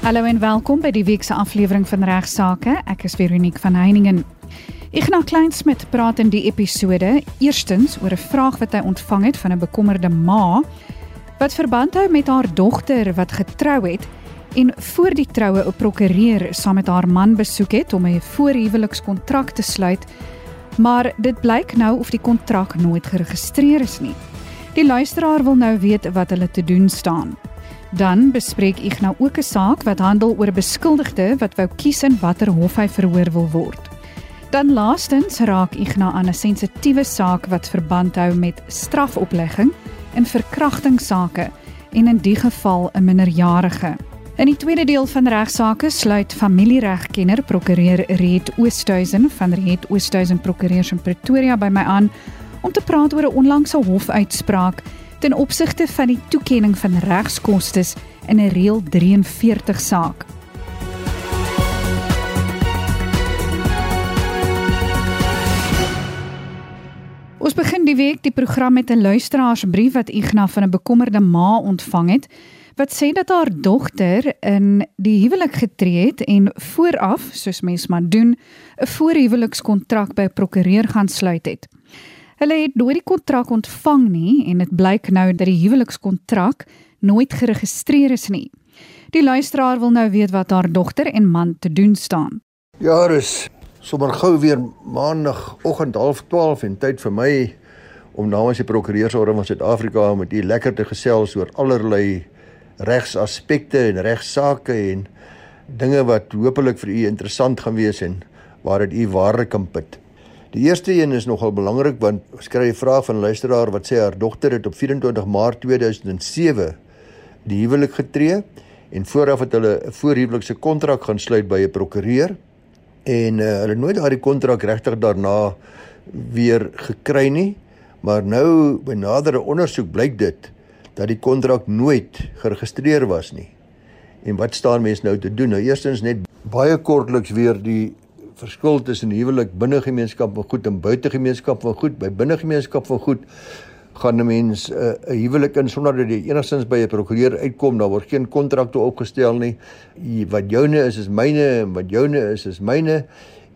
Hallo en welkom by die week se aflewering van Regsake. Ek is Veronique van Heiningen. Ignas Kleinsmid praat in die episode eerstens oor 'n vraag wat hy ontvang het van 'n bekommerde ma wat verband hou met haar dogter wat getrou het en voor die troue 'n prokureur saam met haar man besoek het om 'n voorhuwelikskontrak te sluit, maar dit blyk nou of die kontrak nooit geregistreer is nie. Die luisteraar wil nou weet wat hulle te doen staan. Dan bespreek ek nou ook 'n saak wat handel oor 'n beskuldigde wat wou kies in watter hof hy verhoor wil word. Dan laastens raak ek na 'n sensitiewe saak wat verband hou met strafoplegging in verkrachtingsake en in die geval 'n minderjarige. In die tweede deel van regsaake sluit familieregkenner prokureur Reet Oosthuizen van Reet Oosthuizen Prokureurs in Pretoria by my aan om te praat oor 'n onlangse hofuitspraak ten opsigte van die toekenning van regskoste in 'n reël 43 saak. Ons begin die week die program met 'n luisteraarsbrief wat Ignas van 'n bekommerde ma ontvang het wat sê dat haar dogter in die huwelik getree het en vooraf, soos mens maar doen, 'n voorhuwelikskontrak by 'n prokureur gaan sluit het. Hulle het nooit die kontrak ontvang nie en dit blyk nou dat die huwelikskontrak nooit geregistreer is nie. Die luisteraar wil nou weet wat haar dogter en man te doen staan. Ja, is sommer gou weer maandagooggend 12:30 en tyd vir my om namens die prokureursorde van Suid-Afrika met u lekker te gesels oor allerlei regsaspekte en regsaake en dinge wat hopelik vir u interessant gaan wees en waar dit u ware kan put. Die eerste een is nogal belangrik want ons kry 'n vraag van 'n luisteraar wat sê haar dogter het op 24 Maart 2007 die huwelik getree en vooraf het hulle 'n voorhuwelikse kontrak gaan sluit by 'n prokureur en uh, hulle nooit daardie kontrak regtig daarna weer gekry nie maar nou by nadere ondersoek blyk dit dat die kontrak nooit geregistreer was nie. En wat staan mense nou te doen? Nou eerstens net baie kortliks weer die verskil tussen huwelik binne gemeenskap van goed en buite gemeenskap van goed. By binne gemeenskap van goed gaan 'n mens eh, 'n uh, huwelik in sonder dat jy enigstens by 'n prokureur uitkom, daar word geen kontrakte opgestel nie. Wat joune is is myne en wat joune is is myne.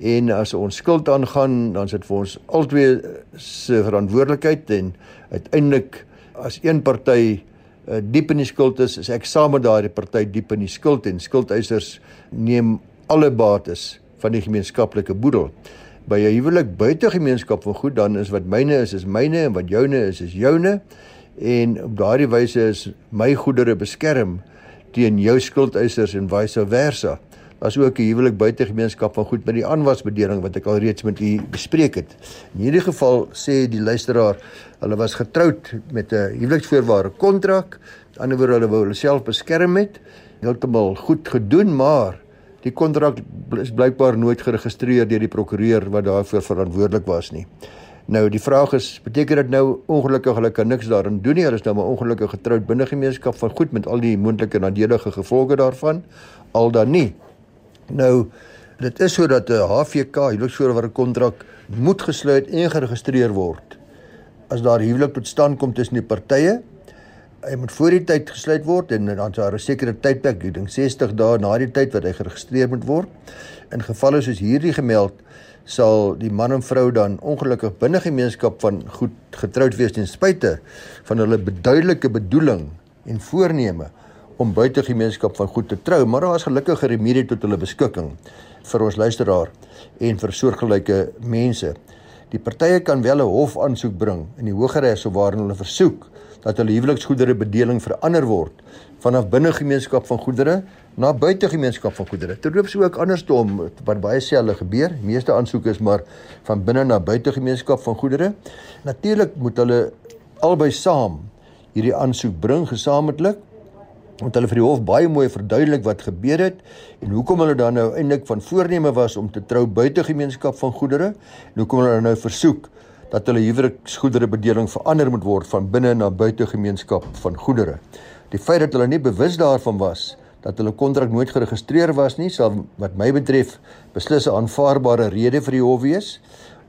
En as ons skuld aangaan, dan is dit vir ons albei se verantwoordelikheid en uiteindelik as een party uh, diep in die skuld is, is ek saam met daardie party diep in die skuld en skuldeisers neem alle bates van die gemeenskaplike boedel. By 'n huwelik buite gemeenskap van goed dan is wat myne is is myne en wat joune is is joune en op daardie wyse is my goedere beskerm teen jou skuldeisers en vice versa. Daar's ook 'n huwelik buite gemeenskap van goed met die aanwasbedeling wat ek al reeds met u bespreek het. In hierdie geval sê die luisteraar Hulle was getroud met 'n huweliksvoorwaarde kontrak. Aan die ander woord hulle wou hulle self beskerm het. Heeltemal goed gedoen, maar die kontrak is blykbaar nooit geregistreer deur die prokureur wat daarvoor verantwoordelik was nie. Nou die vraag is, beteken dit nou ongelukkig hulle kan niks daarin doen nie? Hulle is nou maar ongelukkig getroud binne gemeenskap van goed met al die moontlike nadelige gevolge daarvan al dan nie. Nou dit is sodat 'n HVK huweliksvoorwaarde kontrak moet gesluit en geregistreer word as daar huwelik tot stand kom tussen die partye, hy moet voor die tyd gesluit word en dan daar 'n sekere tydperk, ek dink 60 dae na die tyd wat hy geregistreer moet word. In gevalle soos hierdie gemeld sal die man en vrou dan ongelukkig binne gemeenskap van goed getroud wees ten spyte van hulle beduidelike bedoeling en voorneme om buite gemeenskap van goed te trou, maar daar is gelukkig 'n remedie tot hulle beskikking vir ons luisteraar en vir soortgelyke mense. Die partye kan wel 'n hof aansoek bring in die Hooggeregshof waarin hulle versoek dat hulle huweliksgoedere bedeling verander word vanaf binne gemeenskap van goedere na buite gemeenskap van goedere. Terloops ook andersom wat baie selde gebeur. Die meeste aansoeke is maar van binne na buite gemeenskap van goedere. Natuurlik moet hulle albei saam hierdie aansoek bring gesamentlik want hulle vir die hof baie mooi verduidelik wat gebeur het en hoekom hulle dan nou eintlik van voorneme was om te trou buite gemeenskap van goedere en hoekom hulle nou versoek dat hulle huweliksgoedere bedeling verander moet word van binne na buite gemeenskap van goedere. Die feit dat hulle nie bewus daarvan was dat hulle kontrak nooit geregistreer was nie, sal wat my betref beslis 'n aanvaarbare rede vir die hof wees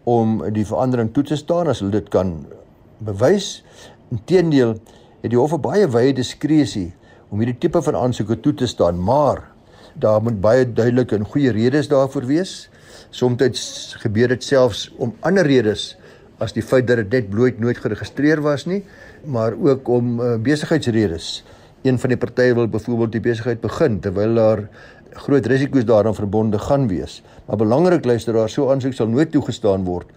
om die verandering toe te staan as hulle dit kan bewys. Inteendeel het die hof 'n baie wye diskresie om hierdie tipe van aansoeke toe te staan, maar Daar moet baie duidelike en goeie redes daarvoor wees. Soms gebeur dit selfs om ander redes as die feit dat dit bloot nooit geregistreer was nie, maar ook om uh, besigheidsredes. Een van die partye wil byvoorbeeld die besigheid begin terwyl daar groot risiko's daaraan verbonde gaan wees. Maar belangrik luister daar so aansoek sal nooit toegestaan word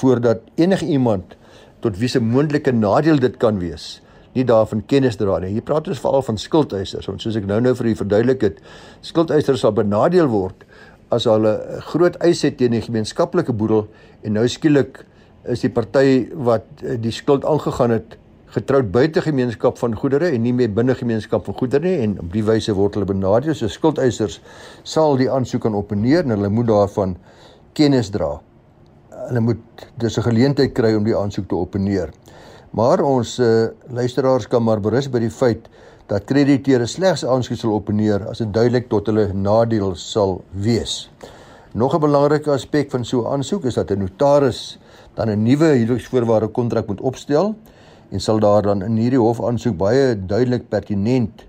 voordat enige iemand tot wie se moontlike nadeel dit kan wees nie daarvan kennis dra nie. Hier praat ons veral van skuldeisers, want soos ek nou-nou vir u verduidelik het, skuldeisers sal benadeel word as hulle groot eis het teen die gemeenskaplike boedel en nou skielik is die party wat eh, die skuld aangegaan het getroud buite gemeenskap van goedere en nie meer binne gemeenskap van goedere nie en op die wyse word hulle benadeel. So skuldeisers sal die aansoek aan opneer en hulle moet daarvan kennis dra. Hulle moet dus 'n geleentheid kry om die aansoek te opneer. Maar ons uh, luisteraars kan maar berus by die feit dat krediteure slegs aansoek sal opneer as dit duidelik tot hulle nadeel sal wees. Nog 'n belangrike aspek van so 'n aansoek is dat 'n notaris dan 'n nuwe huweliksvoorwaarde kontrak moet opstel en sal daar dan in hierdie hof aansoek baie duidelik pertinent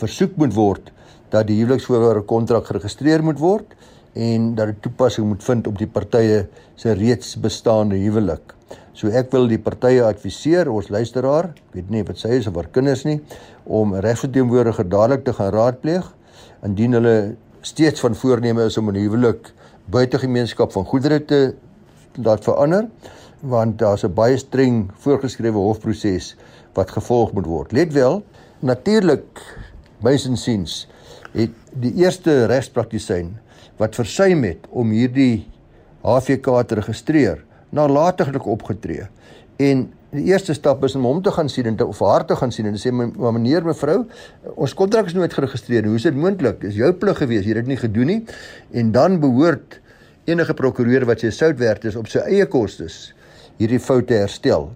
versoek moet word dat die huweliksvoorwaarde kontrak geregistreer moet word en dat dit toepassing moet vind op die partye se reeds bestaande huwelik. So ek wil die partye adviseer, ons luisteraar, weet nie wat sy is of haar kinders nie, om regsverteenwoordiger dadelik te gaan raadpleeg indien hulle steeds van voorneme is om 'n huwelik buite gemeenskap van goedere te laat verander want daar's 'n baie streng voorgeskrewe hofproses wat gevolg moet word. Let wel, natuurlik mysinsiens het die eerste regspraktisyn wat versuim het om hierdie HVK te registreer, nalatiglik opgetree. En die eerste stap is om hom te gaan sien en te of haar te gaan sien en sê maar meneer mevrou, ons kontrak is nooit geregistreer. Hoe is dit moontlik? Dis jou plig gewees, jy het dit nie gedoen nie. En dan behoort enige prokureur wat sy sout werd is op sy eie kostes hierdie foute herstel.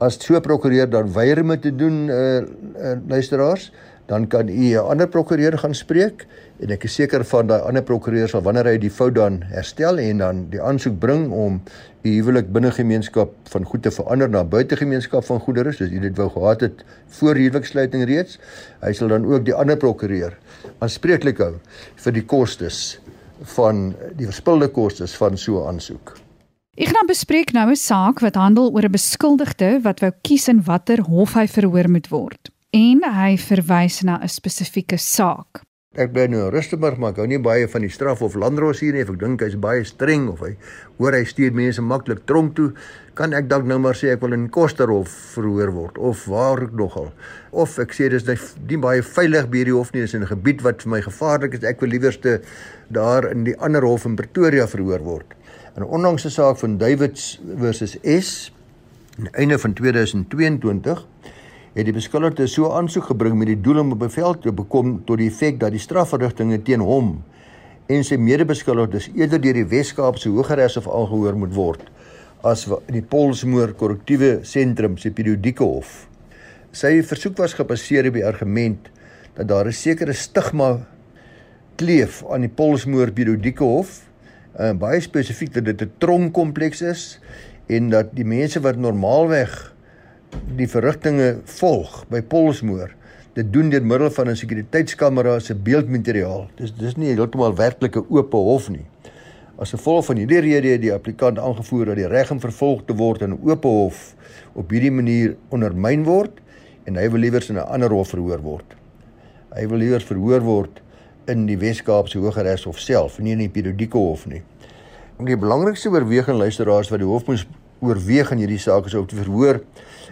As so 'n prokureur dan weier om te doen uh, uh luisteraars, dan kan u 'n ander prokureur gaan spreek en ek is seker van daai ander prokureur sal wanneer hy die fout dan herstel en dan die aansoek bring om u huwelik binne gemeenskap van goed te verander na buite gemeenskap van goedere soos u dit wou gehad het voor huweliksluiting reeds. Hy sal dan ook die ander prokureur aanspreeklik hou vir die kostes van die verspilde kostes van so 'n aansoek. Ek gaan bespreek nou 'n saak wat handel oor 'n beskuldigde wat wou kies in watter hof hy verhoor moet word. En hy verwys na 'n spesifieke saak. Ek bly nou in Rustenburg, maar ek hou nie baie van die straf of landros hier nie. Ek dink hy's baie streng of hy hoor hy stuur mense maklik tronk toe. Kan ek dalk nou maar sê ek wil in Kosterhof verhoor word of waar ek nogal. Of ek sê dis nie baie veilig by hierdie hof nie, dis in 'n gebied wat vir my gevaarlik is. Ek wil liewerste daar in die ander hof in Pretoria verhoor word. In 'n onlangse saak van Davids versus S aan einde van 2022 het die beskuldigde so aansoek gebring met die doel om 'n bevel te bekom tot die effek dat die strafverrigtinge teen hom en sy medebeskuldigdes eerder deur die Wes-Kaapse Hooggeregshof aangehoor moet word as die Polsmoor Korrektiewe Sentrum se periodieke hof. Sy versoek was gebaseer op die argument dat daar 'n sekere stigma kleef aan die Polsmoor periodieke hof uh, baie spesifiek dat dit 'n tronkompleks is en dat die mense wat normaalweg die verrigtinge volg by Polsmoor dit doen deur middel van 'n sekuriteitskamera se beeldmateriaal. Dis dis nie heeltemal werklike oop hof nie. As gevolg van hierdie rede het die applikant aangevoer dat die reg om vervolg te word in 'n oop hof op hierdie manier ondermyn word en hy wil liewers in 'n ander hof verhoor word. Hy wil liewers verhoor word in die Wes-Kaapse Hooggeregshof self, nie in die periodieke hof nie. Die belangrikste oorweging luisteraars wat die hof moes oorweeg in hierdie saak is om te verhoor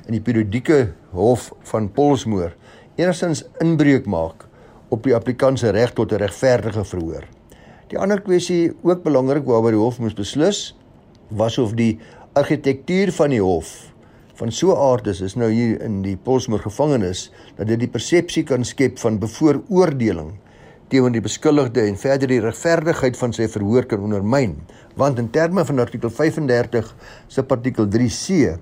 in die periodieke hof van Polsmoor enigstens inbreuk maak op die applikant se reg tot 'n regverdige verhoor. Die ander kwessie ook belangrik waaroor die hof moes beslis was of die argitektuur van die hof van so aard is is nou hier in die Polsmoor gevangenis dat dit die persepsie kan skep van bevooroordeling teenoor die beskuldigde en verder die regverdigheid van sy verhoor kan ondermyn. Want in terme van artikel 35 se artikel 3C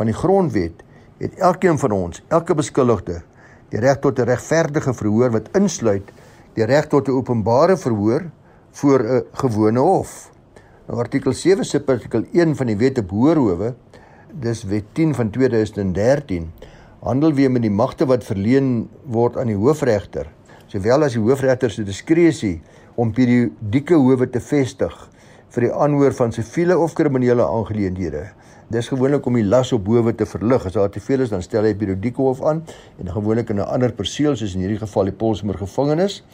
van die grondwet het elkeen van ons elke beskuldigde die reg tot 'n regverdige verhoor wat insluit die reg tot 'n openbare verhoor voor 'n gewone hof nou artikel 7 se artikel 1 van die wet op hoërhowe dis wet 10 van 2013 handel weer met die magte wat verleen word aan die hoofregter sowel as die hoofregter se diskresie om periodieke howe te vestig vir die aanhoor van siviele of kriminele aangeleenthede. Dis gewoonlik om die las op howe te verlig. As daar te veel is, dan stel hy periodieke hof aan en gewoonlik in 'n ander perseel soos in hierdie geval die Polsmoor gevangenis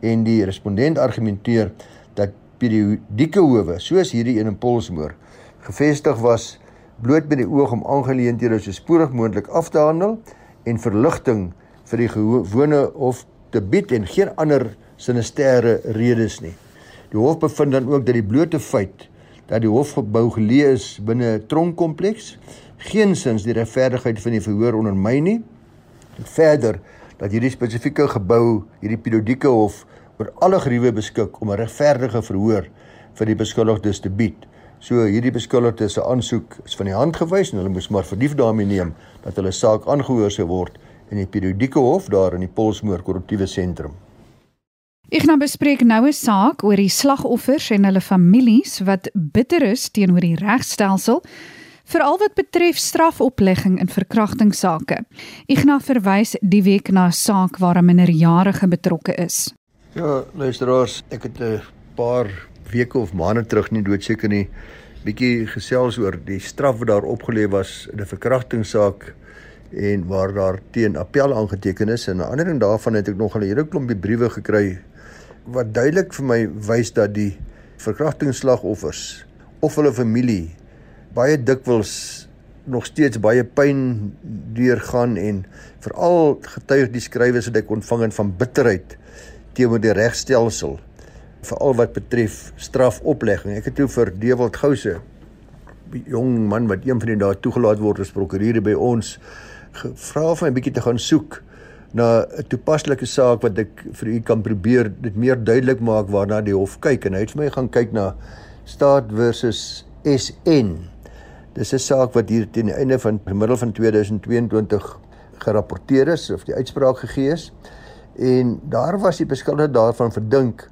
en die respondent argumenteer dat periodieke howe soos hierdie een in Polsmoor gevestig was bloot met die oog om aangeleenthede so spoedig moontlik af te handel en verligting vir die gewone hof te bied en geen ander sinisterre redes nie. Die hof bevind dan ook dat die blote feit dat die hofgebou geleë is binne 'n tronkkompleks geensins die regverdigheid van die verhoor ondermyn nie. Verder dat hierdie spesifieke gebou, hierdie periodieke hof oor alle geriewe beskik om 'n regverdige verhoor vir die beskuldigdes te bied. So hierdie beskuldigdes se aansoek is van die hand gewys en hulle moes maar verdief daarmee neem dat hulle saak aangehoor sou word in die periodieke hof daar in die Polsmoor korrektiewe sentrum. Ek gaan bespreek nou 'n saak oor die slagoffers en hulle families wat bitter is teenoor die regstelsel veral wat betref strafoplegging in verkrachtingssake. Gaan verwys die week na 'n saak waar 'n minderjarige betrokke is. Ja, luisteraars, ek het 'n paar weke of maande terug nie doodseker nie bietjie gesels oor die straf wat daar opgelê was in 'n verkrachtingssaak en waar daar teen appel aangeteken is en 'n ander ding daarvan het ek nog 'n hele klompie briewe gekry wat duidelik vir my wys dat die verkrachtingsslagoffers of hulle familie baie dikwels nog steeds baie pyn deurgaan en veral getuig die skrywes wat ek ontvang het van bitterheid teenoor die regstelsel veral wat betref strafoplegging. Ek het toe vir Dewald Gouse jong man wat een van die dae toegelaat word as prokureur by ons gevra vir 'n bietjie te gaan soek na 'n toepaslike saak wat ek vir u kan probeer dit meer duidelik maak waarna die hof kyk en hy het vir my gaan kyk na staat versus SN. Dis 'n saak wat hier teen die einde van die middel van 2022 gerapporteer is of die uitspraak gegee is. En daar was die beskuldigde daarvan verdink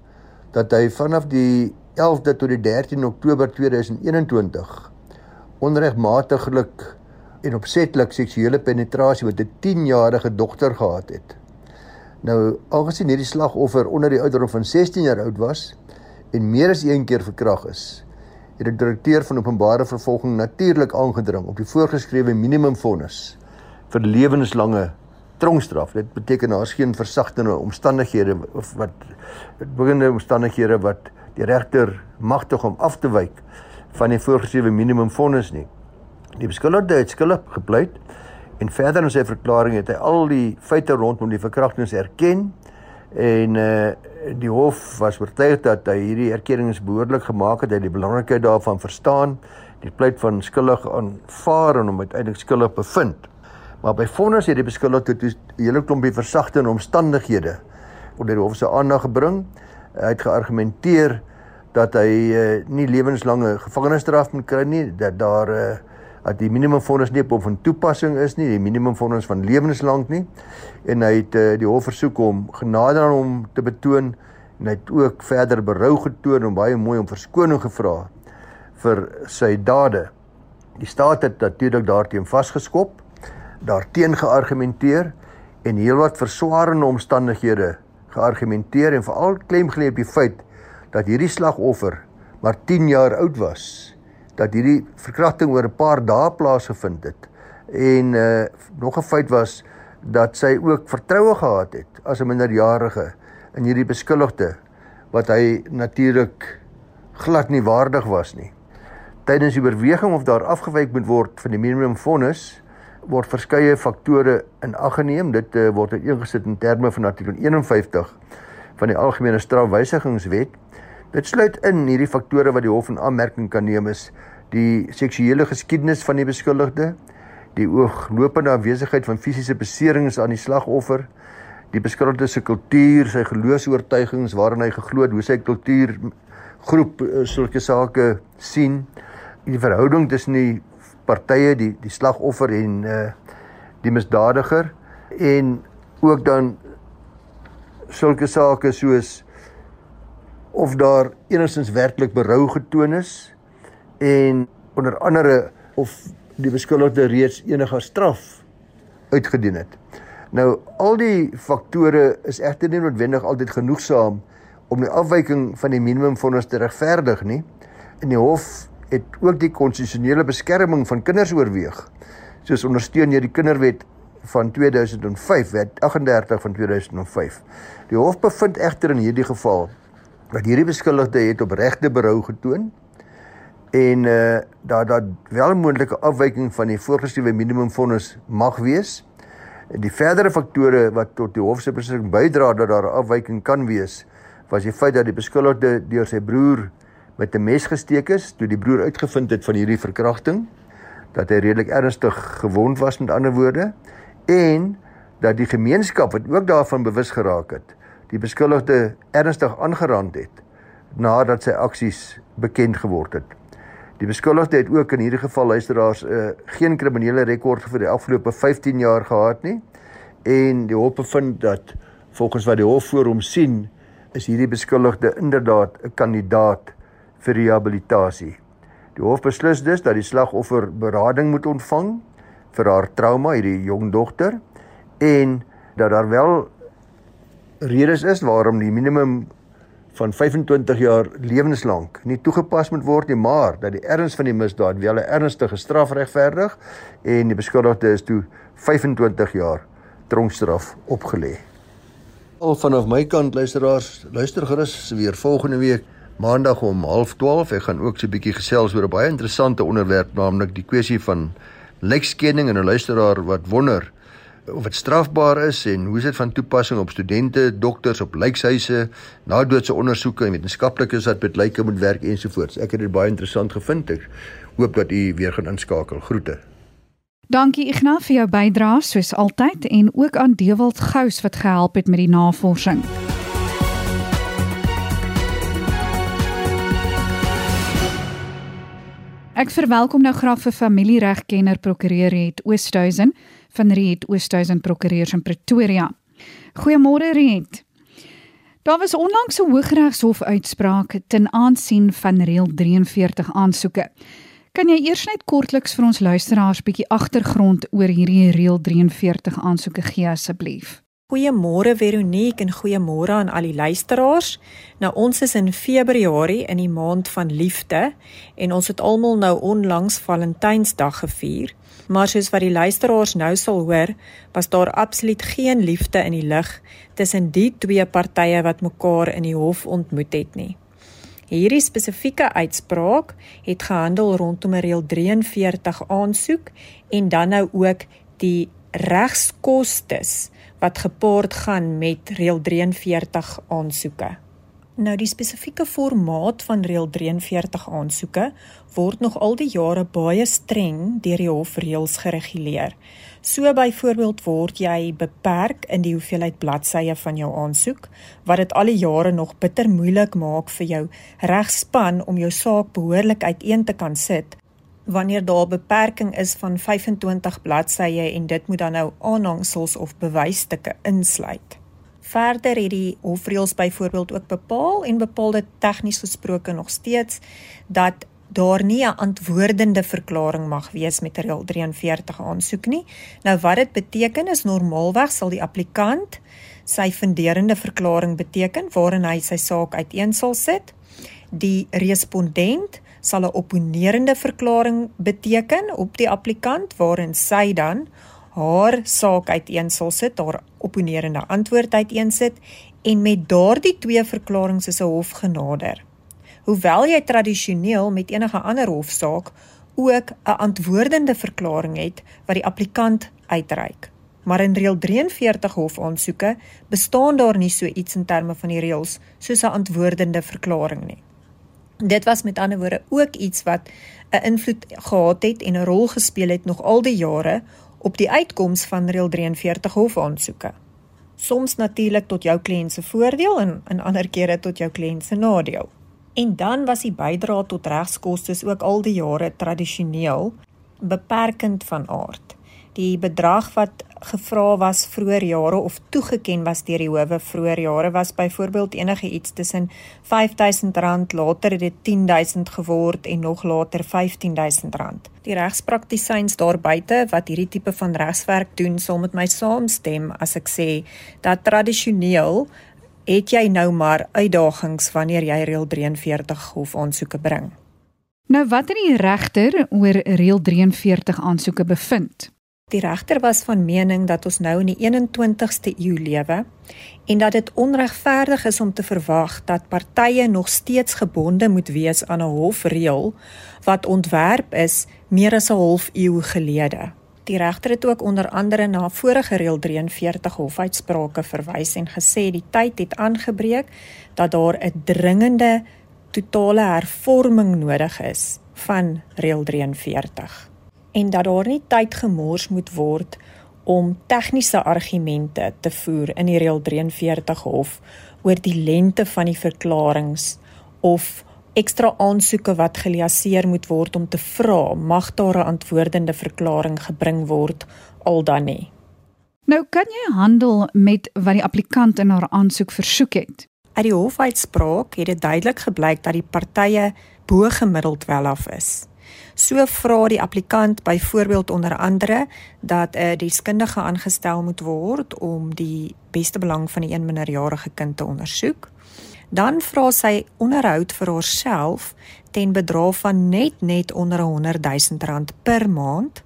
dat hy vanaf die 11de tot die 13 Oktober 2021 onregmatiglik en opsetlik seksuele penetrasie met 'n 10-jarige dogter gehad het. Nou, aangesien hierdie slagoffer onder die ouderdom van 16 jaar oud was en meer as een keer verkragt is, het die direkteur van openbare vervolging natuurlik aangedring op die voorgeskrewe minimumvonnis vir lewenslange tronkstraf. Dit beteken daar's geen versagtende omstandighede of wat beginnende omstandighede wat die regter magtig om af te wyk van die voorgeskrewe minimumvonnis nie. Die beskuldigde het skuldig gepleit en verder in sy verklaring het hy al die feite rondom die verkrachtings erken en uh die hof was oortuig dat hy hierdie erkennings behoorlik gemaak het, hy die belangrikheid daarvan verstaan, die pleit van skuldig aanvaar en hom uiteindelik skuldig bevind. Maar by vonnis het die beskuldigde toe 'n hele klompie versagtende omstandighede onder die hof se aandag gebring. Hy het geargumenteer dat hy uh, nie lewenslange gevangenisstraf moet kry nie, dat daar 'n uh, eh, dat die minimumfonds nie op van toepassing is nie, die minimumfonds van lewenslank nie. En hy het uh, die hof versoek om genade aan hom te betoon en hy het ook verder berou getoon en baie mooi om verskoning gevra vir sy dade. Die staat het natuurlik daarteen vasgeskop, daarteen geargumenteer en heelwat verswaarende omstandighede geargumenteer en veral klem gelê op die feit dat hierdie slagoffer maar 10 jaar oud was dat hierdie verkrachting oor 'n paar dae plaasgevind het. En uh nog 'n feit was dat sy ook vertroue gehad het as 'n minderjarige in hierdie beskuldigde wat hy natuurlik glad nie waardig was nie. Tydens die oorweging of daar afgewyk moet word van die minimum vonnis word verskeie faktore in ag geneem. Dit uh, word uiteengesit in terme van artikel 51 van die algemene strafwysigingswet. Dit sluit in hierdie faktore wat die hof in aanmerking kan neem is die seksuele geskiedenis van die beskuldigde, die ooglopende aanwesigheid van fisiese beserings aan die slagoffer, die beskuldigde se kultuur, sy geloofs-oortuigings waarin hy geglo het, hoe sy kultuur groep eh, sulke sake sien, die verhouding tussen die partye, die die slagoffer en uh die misdadiger en ook dan sulke sake soos of daar enigstens werklik berou getoon is en onder andere of die beskuldigde reeds enige straf uitgedien het. Nou al die faktore is egter nie noodwendig altyd genoegsaam om die afwyking van die minimumvonnis te regverdig nie. In die hof het ook die konstitusionele beskerming van kinders oorweeg, soos ondersteun deur die Kinderwet van 2005, Wet 38 van 2005. Die hof bevind egter in hierdie geval dat hierdie beskuldigde het opregte berou getoon en uh dat dat wel moontlike afwyking van die voorgeskrewe minimumvonnis mag wees. Die verdere faktore wat tot die hof se beslissing bydra dat daar 'n afwyking kan wees, was die feit dat die beskuldigde deur sy broer met 'n mes gesteek is toe die broer uitgevind het van hierdie verkrachting, dat hy redelik ernstig gewond was met ander woorde en dat die gemeenskap wat ook daarvan bewus geraak het, die beskuldigde ernstig aangerand het nadat sy aksies bekend geword het. Die beskuldigde het ook in hierdie geval luisteraars uh, geen kriminele rekord vir die afgelope 15 jaar gehad nie en die hof bevind dat volgens wat die hof voor hom sien is hierdie beskuldigde inderdaad 'n kandidaat vir rehabilitasie. Die hof beslis dus dat die slagoffer berading moet ontvang vir haar trauma, hierdie jong dogter en dat daar wel redes is waarom die minimum van 25 jaar lewenslank nie toegepas moet word nie, maar dat die erns van die misdaad wel 'n ernstige straf regverdig en die beskuldigde is toe 25 jaar tronkstraf opgelê. Al vanaf my kant luisteraars, luister gerus weer volgende week maandag om 12:30. Ek gaan ook so 'n bietjie gesels oor 'n baie interessante onderwerp, naamlik die kwessie van lekskenning en 'n luisteraar wat wonder of dit strafbaar is en hoe is dit van toepassing op studente, dokters op lijkshuise, nadoodse ondersoeke en wetenskaplikes wat met lyke moet werk ensovoorts. Ek het dit baie interessant gevind. Ek hoop dat u weer gaan inskakel. Groete. Dankie Ignas vir jou bydrae soos altyd en ook aan Dewald Gous wat gehelp het met die navorsing. Ek verwelkom nou graag vir familieregkenner prokureur het Oosthuizen van Riet Oosthuizen Prokureurs in Pretoria. Goeiemôre Riet. Daar was onlangs 'n Hooggeregshof uitspraak ten aansien van reël 43 aansoeke. Kan jy eers net kortliks vir ons luisteraars bietjie agtergrond oor hierdie reël 43 aansoeke gee asseblief? Goeiemôre Veronique en goeiemôre aan al die luisteraars. Nou ons is in Februarie in die maand van liefde en ons het almal nou onlangs Valentynsdag gevier. Maar soos wat die luisteraars nou sal hoor, was daar absoluut geen liefde in die lug tussen die twee partye wat mekaar in die hof ontmoet het nie. Hierdie spesifieke uitspraak het gehandel rondom 'n reël 43 aansoek en dan nou ook die regskostes wat gepaard gaan met reël 43 aansoeke. Nou die spesifieke formaat van reël 43 aansoeke word nog al die jare baie streng deur die hofreëls gereguleer. So byvoorbeeld word jy beperk in die hoeveelheid bladsye van jou aansoek wat dit al die jare nog bitter moeilik maak vir jou regspan om jou saak behoorlik uiteen te kan sit wanneer daar 'n beperking is van 25 bladsye en dit moet dan nou aanhangsels of bewysstukke insluit. Verder het die hofreëls byvoorbeeld ook bepaal en bepaal dit tegnies gesproke nog steeds dat daar nie 'n antwoordende verklaring mag wees met reël 43 aansoek nie. Nou wat dit beteken is normaalweg sal die applikant sy funderende verklaring beteken waarin hy sy saak uiteen sal sit. Die respondent sal 'n opponerende verklaring beteken op die applikant waarin sy dan haar saak uiteen sal sit, haar opponerende antwoord uiteen sit en met daardie twee verklaringe is 'n hof genader. Hoewel jy tradisioneel met enige ander hofsaak ook 'n antwoordende verklaring het wat die applikant uitreik. Maar in reël 43 hofaansoeke bestaan daar nie so iets in terme van die reëls soos 'n antwoordende verklaring nie. Dit was met ander woorde ook iets wat 'n invloed gehad het en 'n rol gespeel het nog al die jare op die uitkoms van reël 43 hofaansoeke. Soms natuurlik tot jou kliënt se voordeel en in ander kere tot jou kliënt se nadeel. En dan was die bydrae tot regskoste ook al die jare tradisioneel beperkend van aard. Die bedrag wat gevra was vroeër jare of toegeken was deur die howe vroeër jare was byvoorbeeld enige iets tussen R5000, later het dit R10000 geword en nog later R15000. Die regspraktisyns daar buite wat hierdie tipe van regswerk doen, sal met my saamstem as ek sê dat tradisioneel het jy nou maar uitdagings wanneer jy reël 43 hof aansoeke bring. Nou wat het die regter oor reël 43 aansoeke bevind? Die regter was van mening dat ons nou in die 21ste eeu lewe en dat dit onregverdig is om te verwag dat partye nog steeds gebonde moet wees aan 'n hofreël wat ontwerp is meer as 'n half eeu gelede. Die regter het ook onder andere na vorige reël 43 hofuitsprake verwys en gesê die tyd het aangebreek dat daar 'n dringende totale hervorming nodig is van reël 43 en dat daar nie tyd gemors moet word om tegniese argumente te voer in die reël 43 hof oor die lengte van die verklaringe of ekstra aansoeke wat geliaseer moet word om te vra mag daar 'n antwoordende verklaring gebring word al dan nie. Nou kan jy handel met wat die applikant in haar aansoek versoek het. Uit die hofuitspraak het dit duidelik gebleik dat die partye bo gemiddeld welaf is. So vra die applikant byvoorbeeld onder andere dat 'n uh, deskundige aangestel moet word om die beste belang van die een minderjarige kind te ondersoek. Dan vra sy onderhoud vir haarself ten bedrag van net net onder 100 000 rand per maand.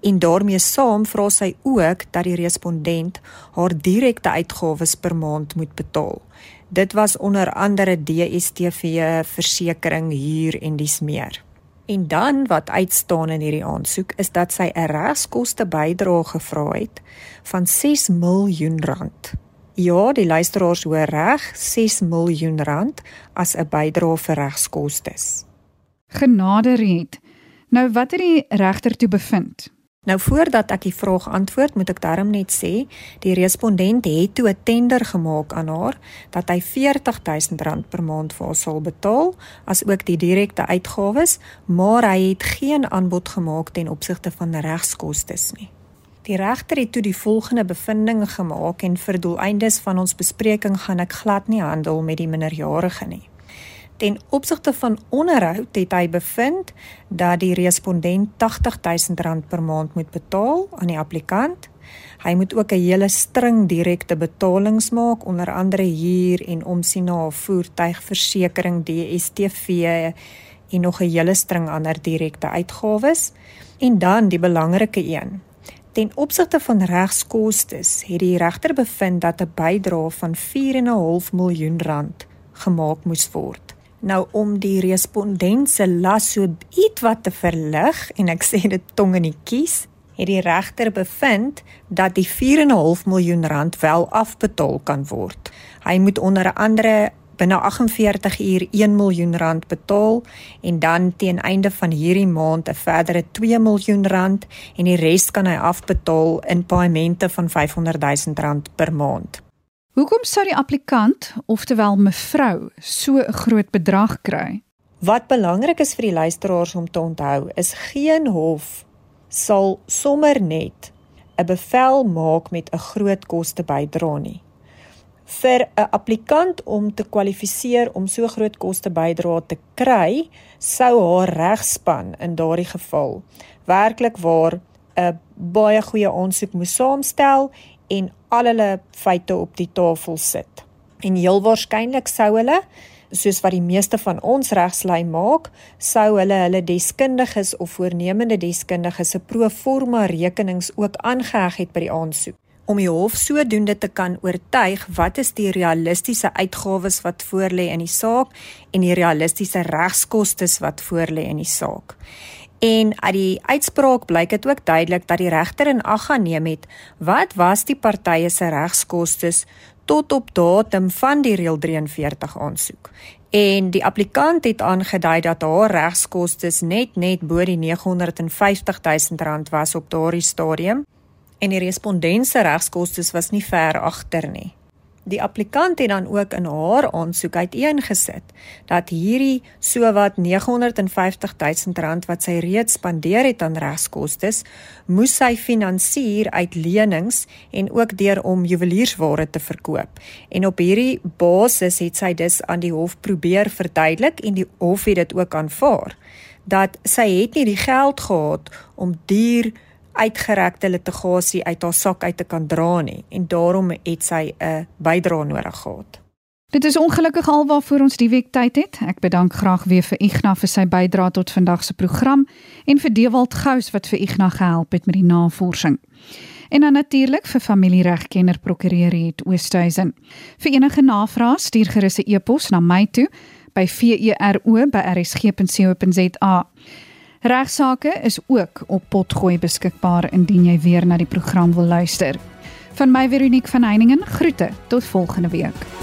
En daarmee saam vra sy ook dat die respondent haar direkte uitgawes per maand moet betaal. Dit was onder andere DStv, versekerings, huur en dis meer. En dan wat uitstaan in hierdie aansoek is dat sy 'n regskoste bydrae gevra het van 6 miljoen rand. Ja, die luisteraars hoor reg, 6 miljoen rand as 'n bydrae vir regskoste. Genade red. Nou wat het die regter toe bevind? Nou voordat ek die vraag antwoord, moet ek darm net sê, die respondent het toe 'n tender gemaak aan haar dat hy R40000 per maand vir haar sal betaal, asook die direkte uitgawes, maar hy het geen aanbod gemaak ten opsigte van regskoste nie. Die regter het toe die volgende bevindinge gemaak en vir doeleindes van ons bespreking gaan ek glad nie handel met die minderjarige nie. Ten opsigte van onderhoud het hy bevind dat die respondent R80000 per maand moet betaal aan die applikant. Hy moet ook 'n hele string direkte betalings maak, onder andere huur en omsien na voertuigversekering, DStv en nog 'n hele string ander direkte uitgawes. En dan die belangrike een. Ten opsigte van regskoste het die regter bevind dat 'n bydrae van 4.5 miljoen rand gemaak moes word. Nou om die respondent se las so ietwat te verlig en ek sê dit tong in die kies, het die regter bevind dat die 4.5 miljoen rand wel afbetaal kan word. Hy moet onder andere binne 48 uur 1 miljoen rand betaal en dan teen einde van hierdie maand 'n verdere 2 miljoen rand en die res kan hy afbetaal in paemente van 500 000 rand per maand. Hoekom sou die applikant, oftewel mevrou, so 'n groot bedrag kry? Wat belangrik is vir die luisteraars om te onthou, is geen hof sal sommer net 'n bevel maak met 'n groot koste bydra nie. Vir 'n applikant om te kwalifiseer om so groot koste bydra te kry, sou haar regspan in daardie geval werklik waar 'n baie goeie aansoek moes saamstel en al hulle feite op die tafel sit. En heel waarskynlik sou hulle soos wat die meeste van ons regslei maak, sou hulle hulle deskundiges of voornemende deskundiges se pro forma rekenings ook aangeheg het by die aansoek om die hof sodoende te kan oortuig wat is die realistiese uitgawes wat voorlê in die saak en die realistiese regskoste wat voorlê in die saak. En uit die uitspraak blyk dit ook duidelik dat die regter in ag geneem het wat was die partye se regskoste tot op datum van die reël 43 aansoek. En die applikant het aangedui dat haar regskoste net net bo die 950 000 rand was op daardie stadium en die respondent se regskoste was nie ver agter nie. Die applikant het dan ook in haar aansoek uiteengesit dat hierdie sowat 950 000 rand wat sy reeds spandeer het aan regskoste, moes sy finansier uit lenings en ook deur om juweliersware te verkoop. En op hierdie basis het sy dus aan die hof probeer verduidelik en die hof het dit ook aanvaar dat sy het nie die geld gehad om duur uitgerekte litigasie uit haar sak uit te kan dra nie en daarom het sy 'n bydrae nodig gehad. Dit is ongelukkig alwaarvoor ons die week tyd het. Ek bedank graag weer vir Ignas vir sy bydrae tot vandag se program en vir Dewald Gous wat vir Ignas gehelp het met die navorsing. En dan natuurlik vir familieregkenner prokureur het Oosthuizen. Vir enige navrae stuur gerus 'n e-pos na my toe by vero@rsg.co.za. Regsake is ook op Potgooi beskikbaar indien jy weer na die program wil luister. Van my Veronique van Heiningen groete tot volgende week.